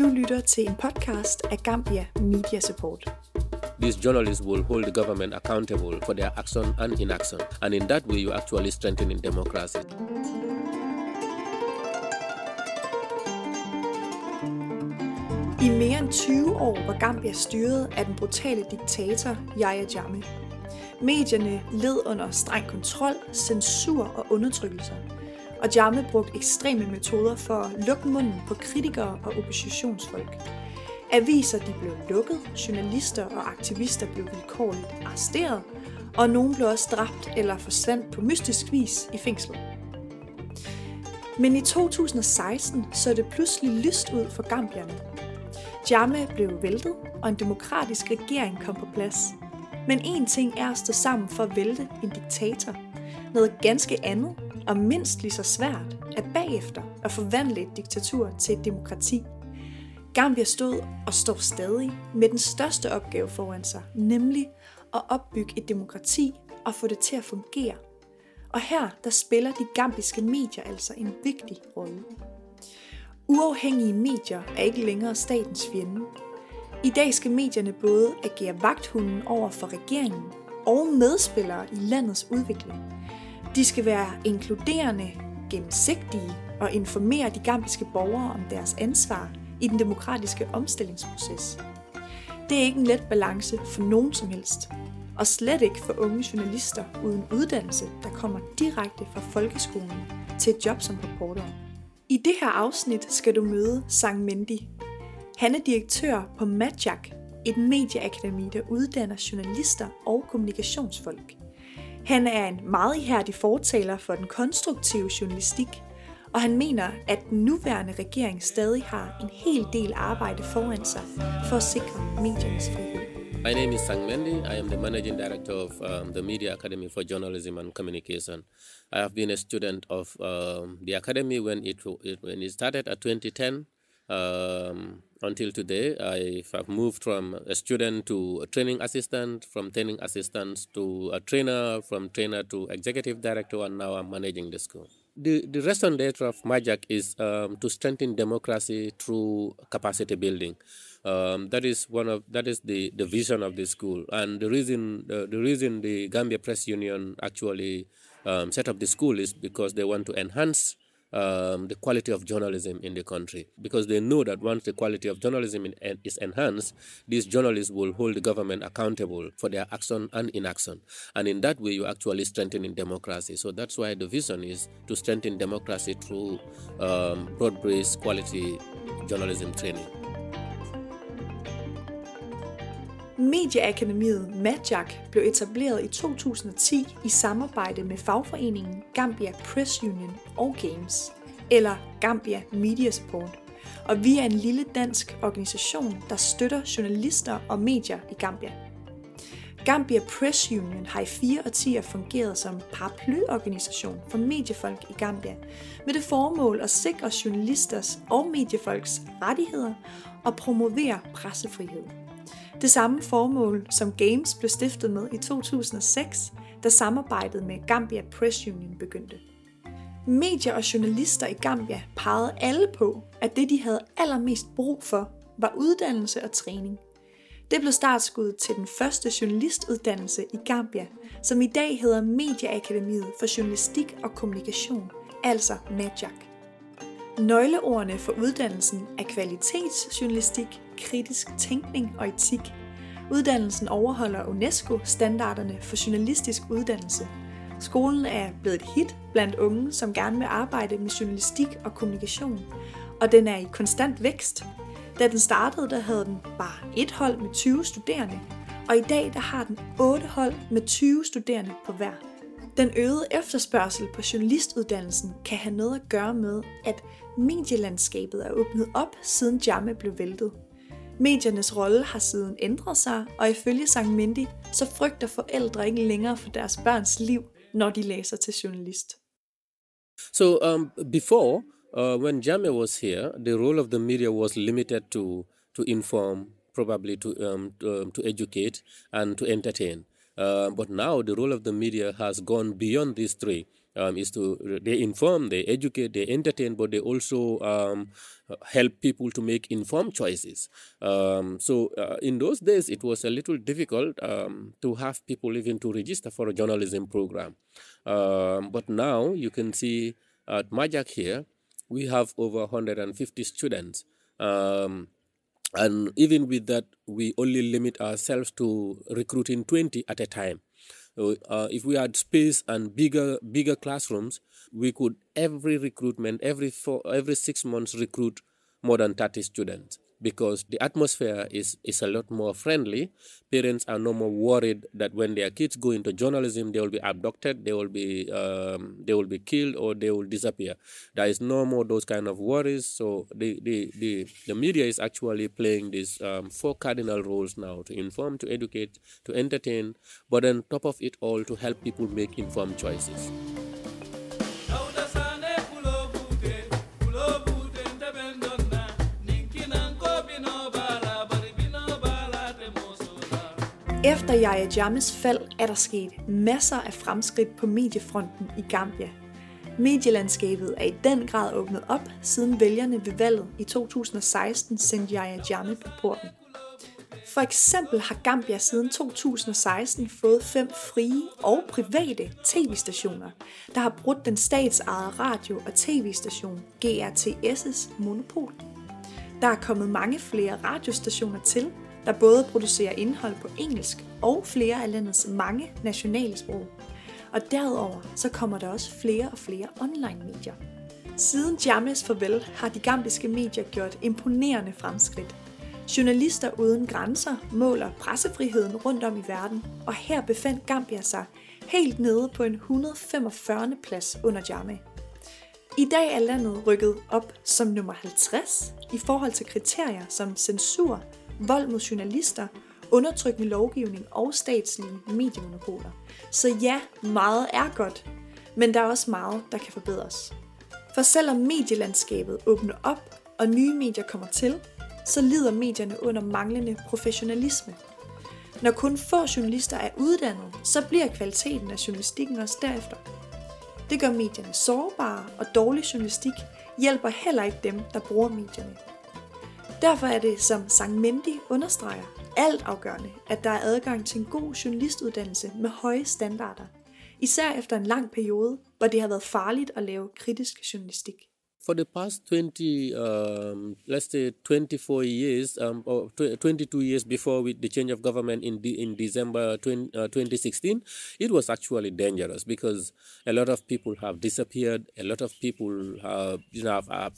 Du lytter til en podcast af Gambia Media Support. These journalists will hold the government accountable for their action and inaction, and in that way, you actually strengthening democracy. I mere end 20 år var Gambia styret af den brutale diktator Yahya Jammeh. Medierne led under streng kontrol, censur og undertrykkelse. Og Jamme brugte ekstreme metoder for at lukke munden på kritikere og oppositionsfolk. Aviser de blev lukket, journalister og aktivister blev vilkårligt arresteret, og nogen blev også dræbt eller forsvandt på mystisk vis i fængslet. Men i 2016 så det pludselig lyst ud for gambierne. Jamme blev væltet, og en demokratisk regering kom på plads. Men én ting er at stå sammen for at vælte en diktator. Noget ganske andet, og mindst lige så svært, er bagefter at forvandle et diktatur til et demokrati. Gambia stod og står stadig med den største opgave foran sig, nemlig at opbygge et demokrati og få det til at fungere. Og her der spiller de gambiske medier altså en vigtig rolle. Uafhængige medier er ikke længere statens fjende. I dag skal medierne både agere vagthunden over for regeringen og medspillere i landets udvikling. De skal være inkluderende, gennemsigtige og informere de gambiske borgere om deres ansvar i den demokratiske omstillingsproces. Det er ikke en let balance for nogen som helst, og slet ikke for unge journalister uden uddannelse, der kommer direkte fra folkeskolen til et job som reporter. I det her afsnit skal du møde Sang Mendi. Han er direktør på Majak, et medieakademi, der uddanner journalister og kommunikationsfolk. Han er en meget ihærdig fortaler for den konstruktive journalistik, og han mener, at den nuværende regering stadig har en hel del arbejde foran sig for at sikre mediernes frihed. My name is Sang Mendi. I am the managing director of um, the Media Academy for Journalism and Communication. I have been a student of um, the academy when it, it when it started at 2010 um, until today. I have moved from a student to a training assistant, from training assistant to a trainer, from trainer to executive director, and now I'm managing the school. The, the restaurant data of MAJAC is um, to strengthen democracy through capacity building. Um, that is one of that is the, the vision of the school, and the reason the, the reason the Gambia Press Union actually um, set up the school is because they want to enhance um, the quality of journalism in the country because they know that once the quality of journalism in, is enhanced, these journalists will hold the government accountable for their action and inaction. And in that way, you're actually strengthening democracy. So that's why the vision is to strengthen democracy through um, broad based quality journalism training. Medieakademiet Majak blev etableret i 2010 i samarbejde med fagforeningen Gambia Press Union og Games, eller Gambia Media Support. Og vi er en lille dansk organisation, der støtter journalister og medier i Gambia. Gambia Press Union har i fire årtier fungeret som paraplyorganisation for mediefolk i Gambia, med det formål at sikre journalisters og mediefolks rettigheder og promovere pressefrihed. Det samme formål, som Games blev stiftet med i 2006, da samarbejdet med Gambia Press Union begyndte. Medier og journalister i Gambia pegede alle på, at det de havde allermest brug for, var uddannelse og træning. Det blev startskuddet til den første journalistuddannelse i Gambia, som i dag hedder Medieakademiet for Journalistik og Kommunikation, altså MAJAK. Nøgleordene for uddannelsen er kvalitetsjournalistik, kritisk tænkning og etik. Uddannelsen overholder UNESCO-standarderne for journalistisk uddannelse. Skolen er blevet et hit blandt unge, som gerne vil arbejde med journalistik og kommunikation, og den er i konstant vækst. Da den startede, der havde den bare et hold med 20 studerende, og i dag der har den 8 hold med 20 studerende på hver. Den øgede efterspørgsel på journalistuddannelsen kan have noget at gøre med, at medielandskabet er åbnet op, siden Jamme blev væltet. Mediernes rolle har siden ændret sig, og ifølge Sankt Mindy, så frygter forældre ikke længere for deres børns liv, når de læser til journalist. So um, before, uh, when Jamie was here, the role of the media was limited to to inform, probably to um, to, um, to educate and to entertain. Uh, but now the role of the media has gone beyond these three. um, is to they inform, they educate, they entertain, but they also um, help people to make informed choices. Um, so uh, in those days, it was a little difficult um, to have people even to register for a journalism program. Um, but now you can see at Majak here, we have over 150 students. Um, and even with that, we only limit ourselves to recruiting 20 at a time. Uh, if we had space and bigger bigger classrooms, we could every recruitment every four, every six months recruit more than 30 students because the atmosphere is, is a lot more friendly. Parents are no more worried that when their kids go into journalism, they will be abducted, they will be um, they will be killed, or they will disappear. There is no more those kind of worries. So the the, the, the media is actually playing these um, four cardinal roles now: to inform, to educate, to entertain, but on top of it all, to help people make informed choices. Efter Yahya Jammehs fald er der sket masser af fremskridt på mediefronten i Gambia. Medielandskabet er i den grad åbnet op, siden vælgerne ved valget i 2016 sendte Yahya Jammeh på porten. For eksempel har Gambia siden 2016 fået fem frie og private tv-stationer, der har brudt den statsejede radio- og tv-station GRTS' monopol. Der er kommet mange flere radiostationer til, der både producerer indhold på engelsk og flere af landets mange nationale sprog. Og derudover så kommer der også flere og flere online-medier. Siden James farvel har de gambiske medier gjort imponerende fremskridt. Journalister uden grænser måler pressefriheden rundt om i verden, og her befandt Gambia sig helt nede på en 145. plads under Jammeh. I dag er landet rykket op som nummer 50 i forhold til kriterier som censur, vold mod journalister, undertrykkende lovgivning og statslige mediemonopoler. Så ja, meget er godt, men der er også meget, der kan forbedres. For selvom medielandskabet åbner op, og nye medier kommer til, så lider medierne under manglende professionalisme. Når kun få journalister er uddannet, så bliver kvaliteten af journalistikken også derefter. Det gør medierne sårbare, og dårlig journalistik hjælper heller ikke dem, der bruger medierne. Derfor er det, som Sang Mendi understreger, alt afgørende, at der er adgang til en god journalistuddannelse med høje standarder. Især efter en lang periode, hvor det har været farligt at lave kritisk journalistik. For the past 20, um, let's say 24 years, um, or 22 years before with the change of government in de- in December 20, uh, 2016, it was actually dangerous because a lot of people have disappeared. A lot of people have, you know, have, have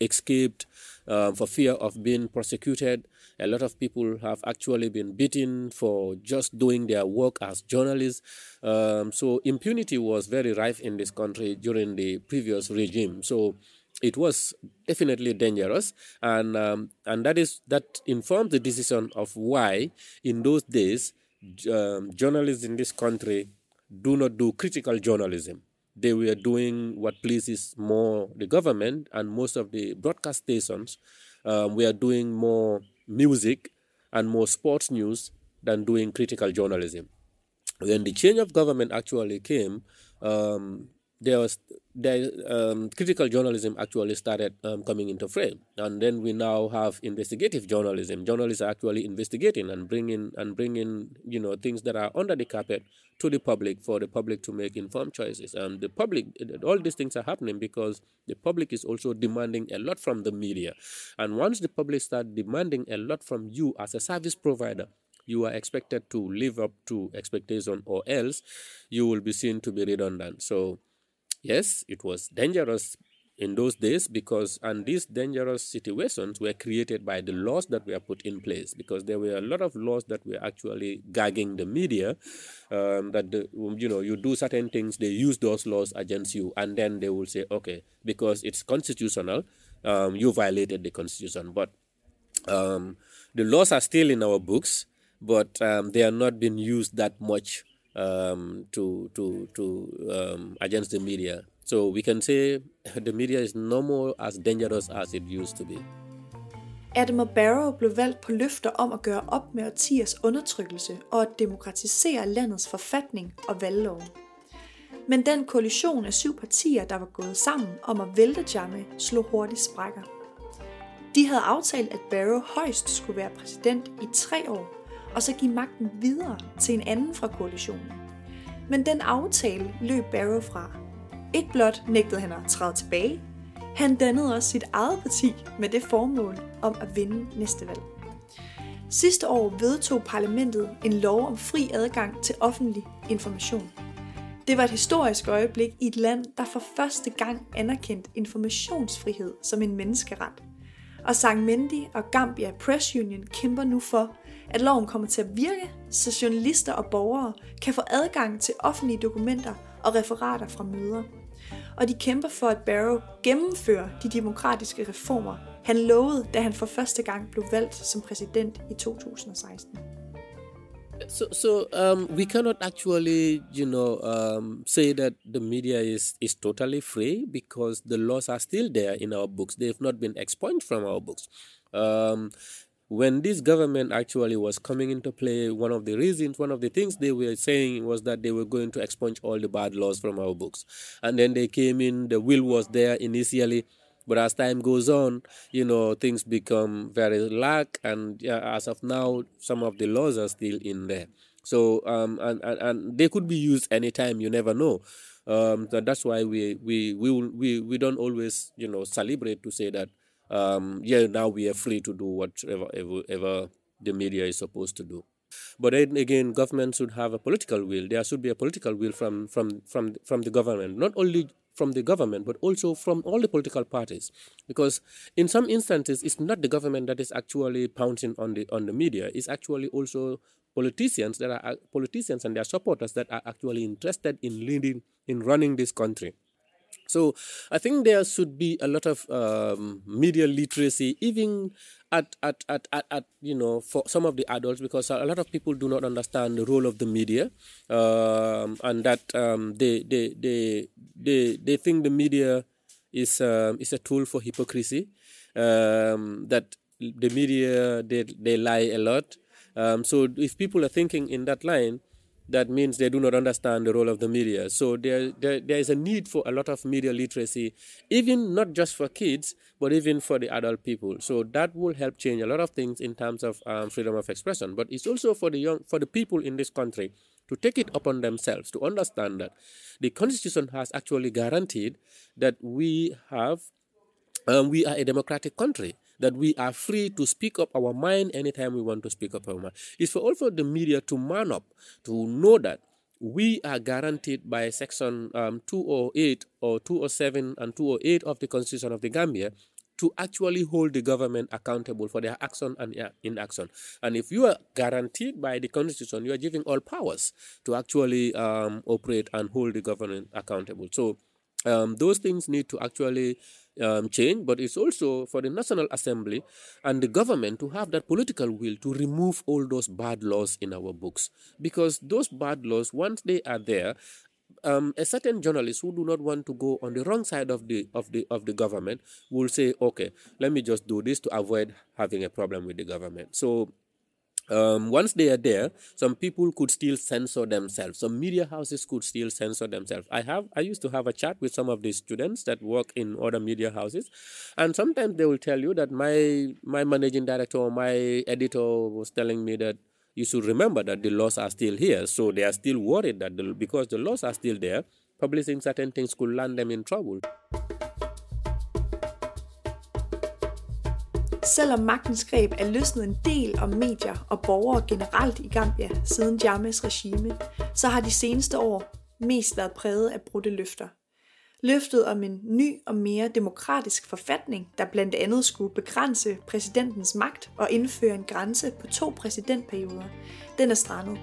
escaped um, for fear of being prosecuted. A lot of people have actually been beaten for just doing their work as journalists. Um, so impunity was very rife in this country during the previous regime. So it was definitely dangerous, and um, and that is that informed the decision of why in those days um, journalists in this country do not do critical journalism. They were doing what pleases more the government, and most of the broadcast stations um, were doing more music and more sports news than doing critical journalism. When the change of government actually came, um, there was there, um, critical journalism actually started um, coming into frame, and then we now have investigative journalism. Journalists are actually investigating and bringing and bringing you know things that are under the carpet to the public for the public to make informed choices. And the public, all these things are happening because the public is also demanding a lot from the media, and once the public start demanding a lot from you as a service provider, you are expected to live up to expectation, or else you will be seen to be redundant. So Yes, it was dangerous in those days because and these dangerous situations were created by the laws that were put in place because there were a lot of laws that were actually gagging the media um, that the, you know you do certain things they use those laws against you and then they will say okay because it's constitutional um, you violated the constitution. But um, the laws are still in our books but um, they are not being used that much um, to to to um, against the media. So we can say the media is no more as dangerous as it used to be. Adam Barrow blev valgt på løfter om at gøre op med årtiers undertrykkelse og at demokratisere landets forfatning og valglov. Men den koalition af syv partier, der var gået sammen om at vælte Jammeh, slog hurtigt sprækker. De havde aftalt, at Barrow højst skulle være præsident i tre år, og så give magten videre til en anden fra koalitionen. Men den aftale løb Barrow fra. Ikke blot nægtede han at træde tilbage, han dannede også sit eget parti med det formål om at vinde næste valg. Sidste år vedtog parlamentet en lov om fri adgang til offentlig information. Det var et historisk øjeblik i et land, der for første gang anerkendte informationsfrihed som en menneskeret. Og Sang Mendi og Gambia Press Union kæmper nu for, at loven kommer til at virke, så journalister og borgere kan få adgang til offentlige dokumenter og referater fra møder. Og de kæmper for, at Barrow gennemfører de demokratiske reformer, han lovede, da han for første gang blev valgt som præsident i 2016. So, so um, we cannot actually, you know, um, say that the media is, is totally free because the laws are still there in our books. They have not been expunged from our books. Um, when this government actually was coming into play, one of the reasons, one of the things they were saying was that they were going to expunge all the bad laws from our books. And then they came in, the will was there initially. But as time goes on, you know, things become very lax, and as of now, some of the laws are still in there. So, um, and, and, and they could be used anytime, you never know. Um, so that's why we, we, we, we, we don't always, you know, celebrate to say that um, yeah, now we are free to do whatever ever, ever the media is supposed to do. But then again, government should have a political will. There should be a political will from from from from the government, not only from the government, but also from all the political parties. Because in some instances, it's not the government that is actually pouncing on the on the media. It's actually also politicians that are politicians and their supporters that are actually interested in leading in running this country. So I think there should be a lot of um, media literacy, even at, at, at, at, at, you know for some of the adults, because a lot of people do not understand the role of the media, um, and that um, they, they they they they think the media is um, is a tool for hypocrisy. Um, that the media they they lie a lot. Um, so if people are thinking in that line, that means they do not understand the role of the media. So there, there, there is a need for a lot of media literacy, even not just for kids, but even for the adult people. So that will help change a lot of things in terms of um, freedom of expression. But it's also for the young, for the people in this country to take it upon themselves to understand that the constitution has actually guaranteed that we have, um, we are a democratic country that we are free to speak up our mind anytime we want to speak up our mind. It's for also the media to man up, to know that we are guaranteed by Section um, 208 or 207 and 208 of the Constitution of the Gambia to actually hold the government accountable for their action and inaction. And if you are guaranteed by the Constitution, you are giving all powers to actually um, operate and hold the government accountable. So um, those things need to actually um, change, but it's also for the National Assembly and the government to have that political will to remove all those bad laws in our books. Because those bad laws, once they are there, um, a certain journalist who do not want to go on the wrong side of the of the of the government will say, okay, let me just do this to avoid having a problem with the government. So um, once they are there, some people could still censor themselves. Some media houses could still censor themselves. I have I used to have a chat with some of the students that work in other media houses, and sometimes they will tell you that my my managing director or my editor was telling me that you should remember that the laws are still here. So they are still worried that the, because the laws are still there, publishing certain things could land them in trouble. Selvom magtens greb er løsnet en del om medier og borgere generelt i Gambia siden Jammehs regime, så har de seneste år mest været præget af brudte løfter. Løftet om en ny og mere demokratisk forfatning, der blandt andet skulle begrænse præsidentens magt og indføre en grænse på to præsidentperioder, den er strandet.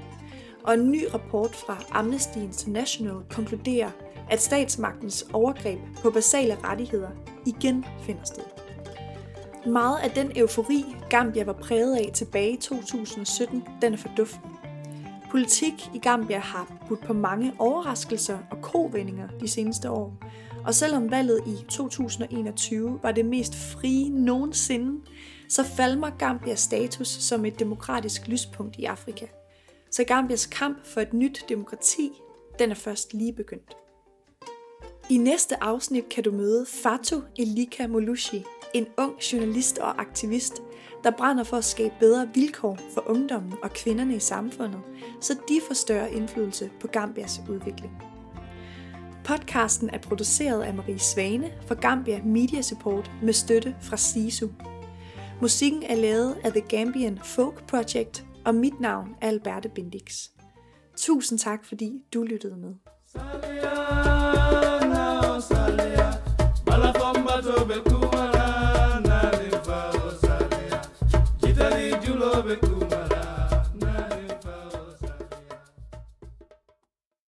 Og en ny rapport fra Amnesty International konkluderer, at statsmagtens overgreb på basale rettigheder igen finder sted. Meget af den eufori, Gambia var præget af tilbage i 2017, den er forduften. Politik i Gambia har budt på mange overraskelser og kovendinger de seneste år. Og selvom valget i 2021 var det mest frie nogensinde, så falmer Gambias status som et demokratisk lyspunkt i Afrika. Så Gambias kamp for et nyt demokrati, den er først lige begyndt. I næste afsnit kan du møde Fatu Elika Molushi, en ung journalist og aktivist, der brænder for at skabe bedre vilkår for ungdommen og kvinderne i samfundet, så de får større indflydelse på Gambias udvikling. Podcasten er produceret af Marie Svane for Gambia Media Support med støtte fra SISU. Musikken er lavet af The Gambian Folk Project, og mit navn er Alberte Bendix. Tusind tak, fordi du lyttede med.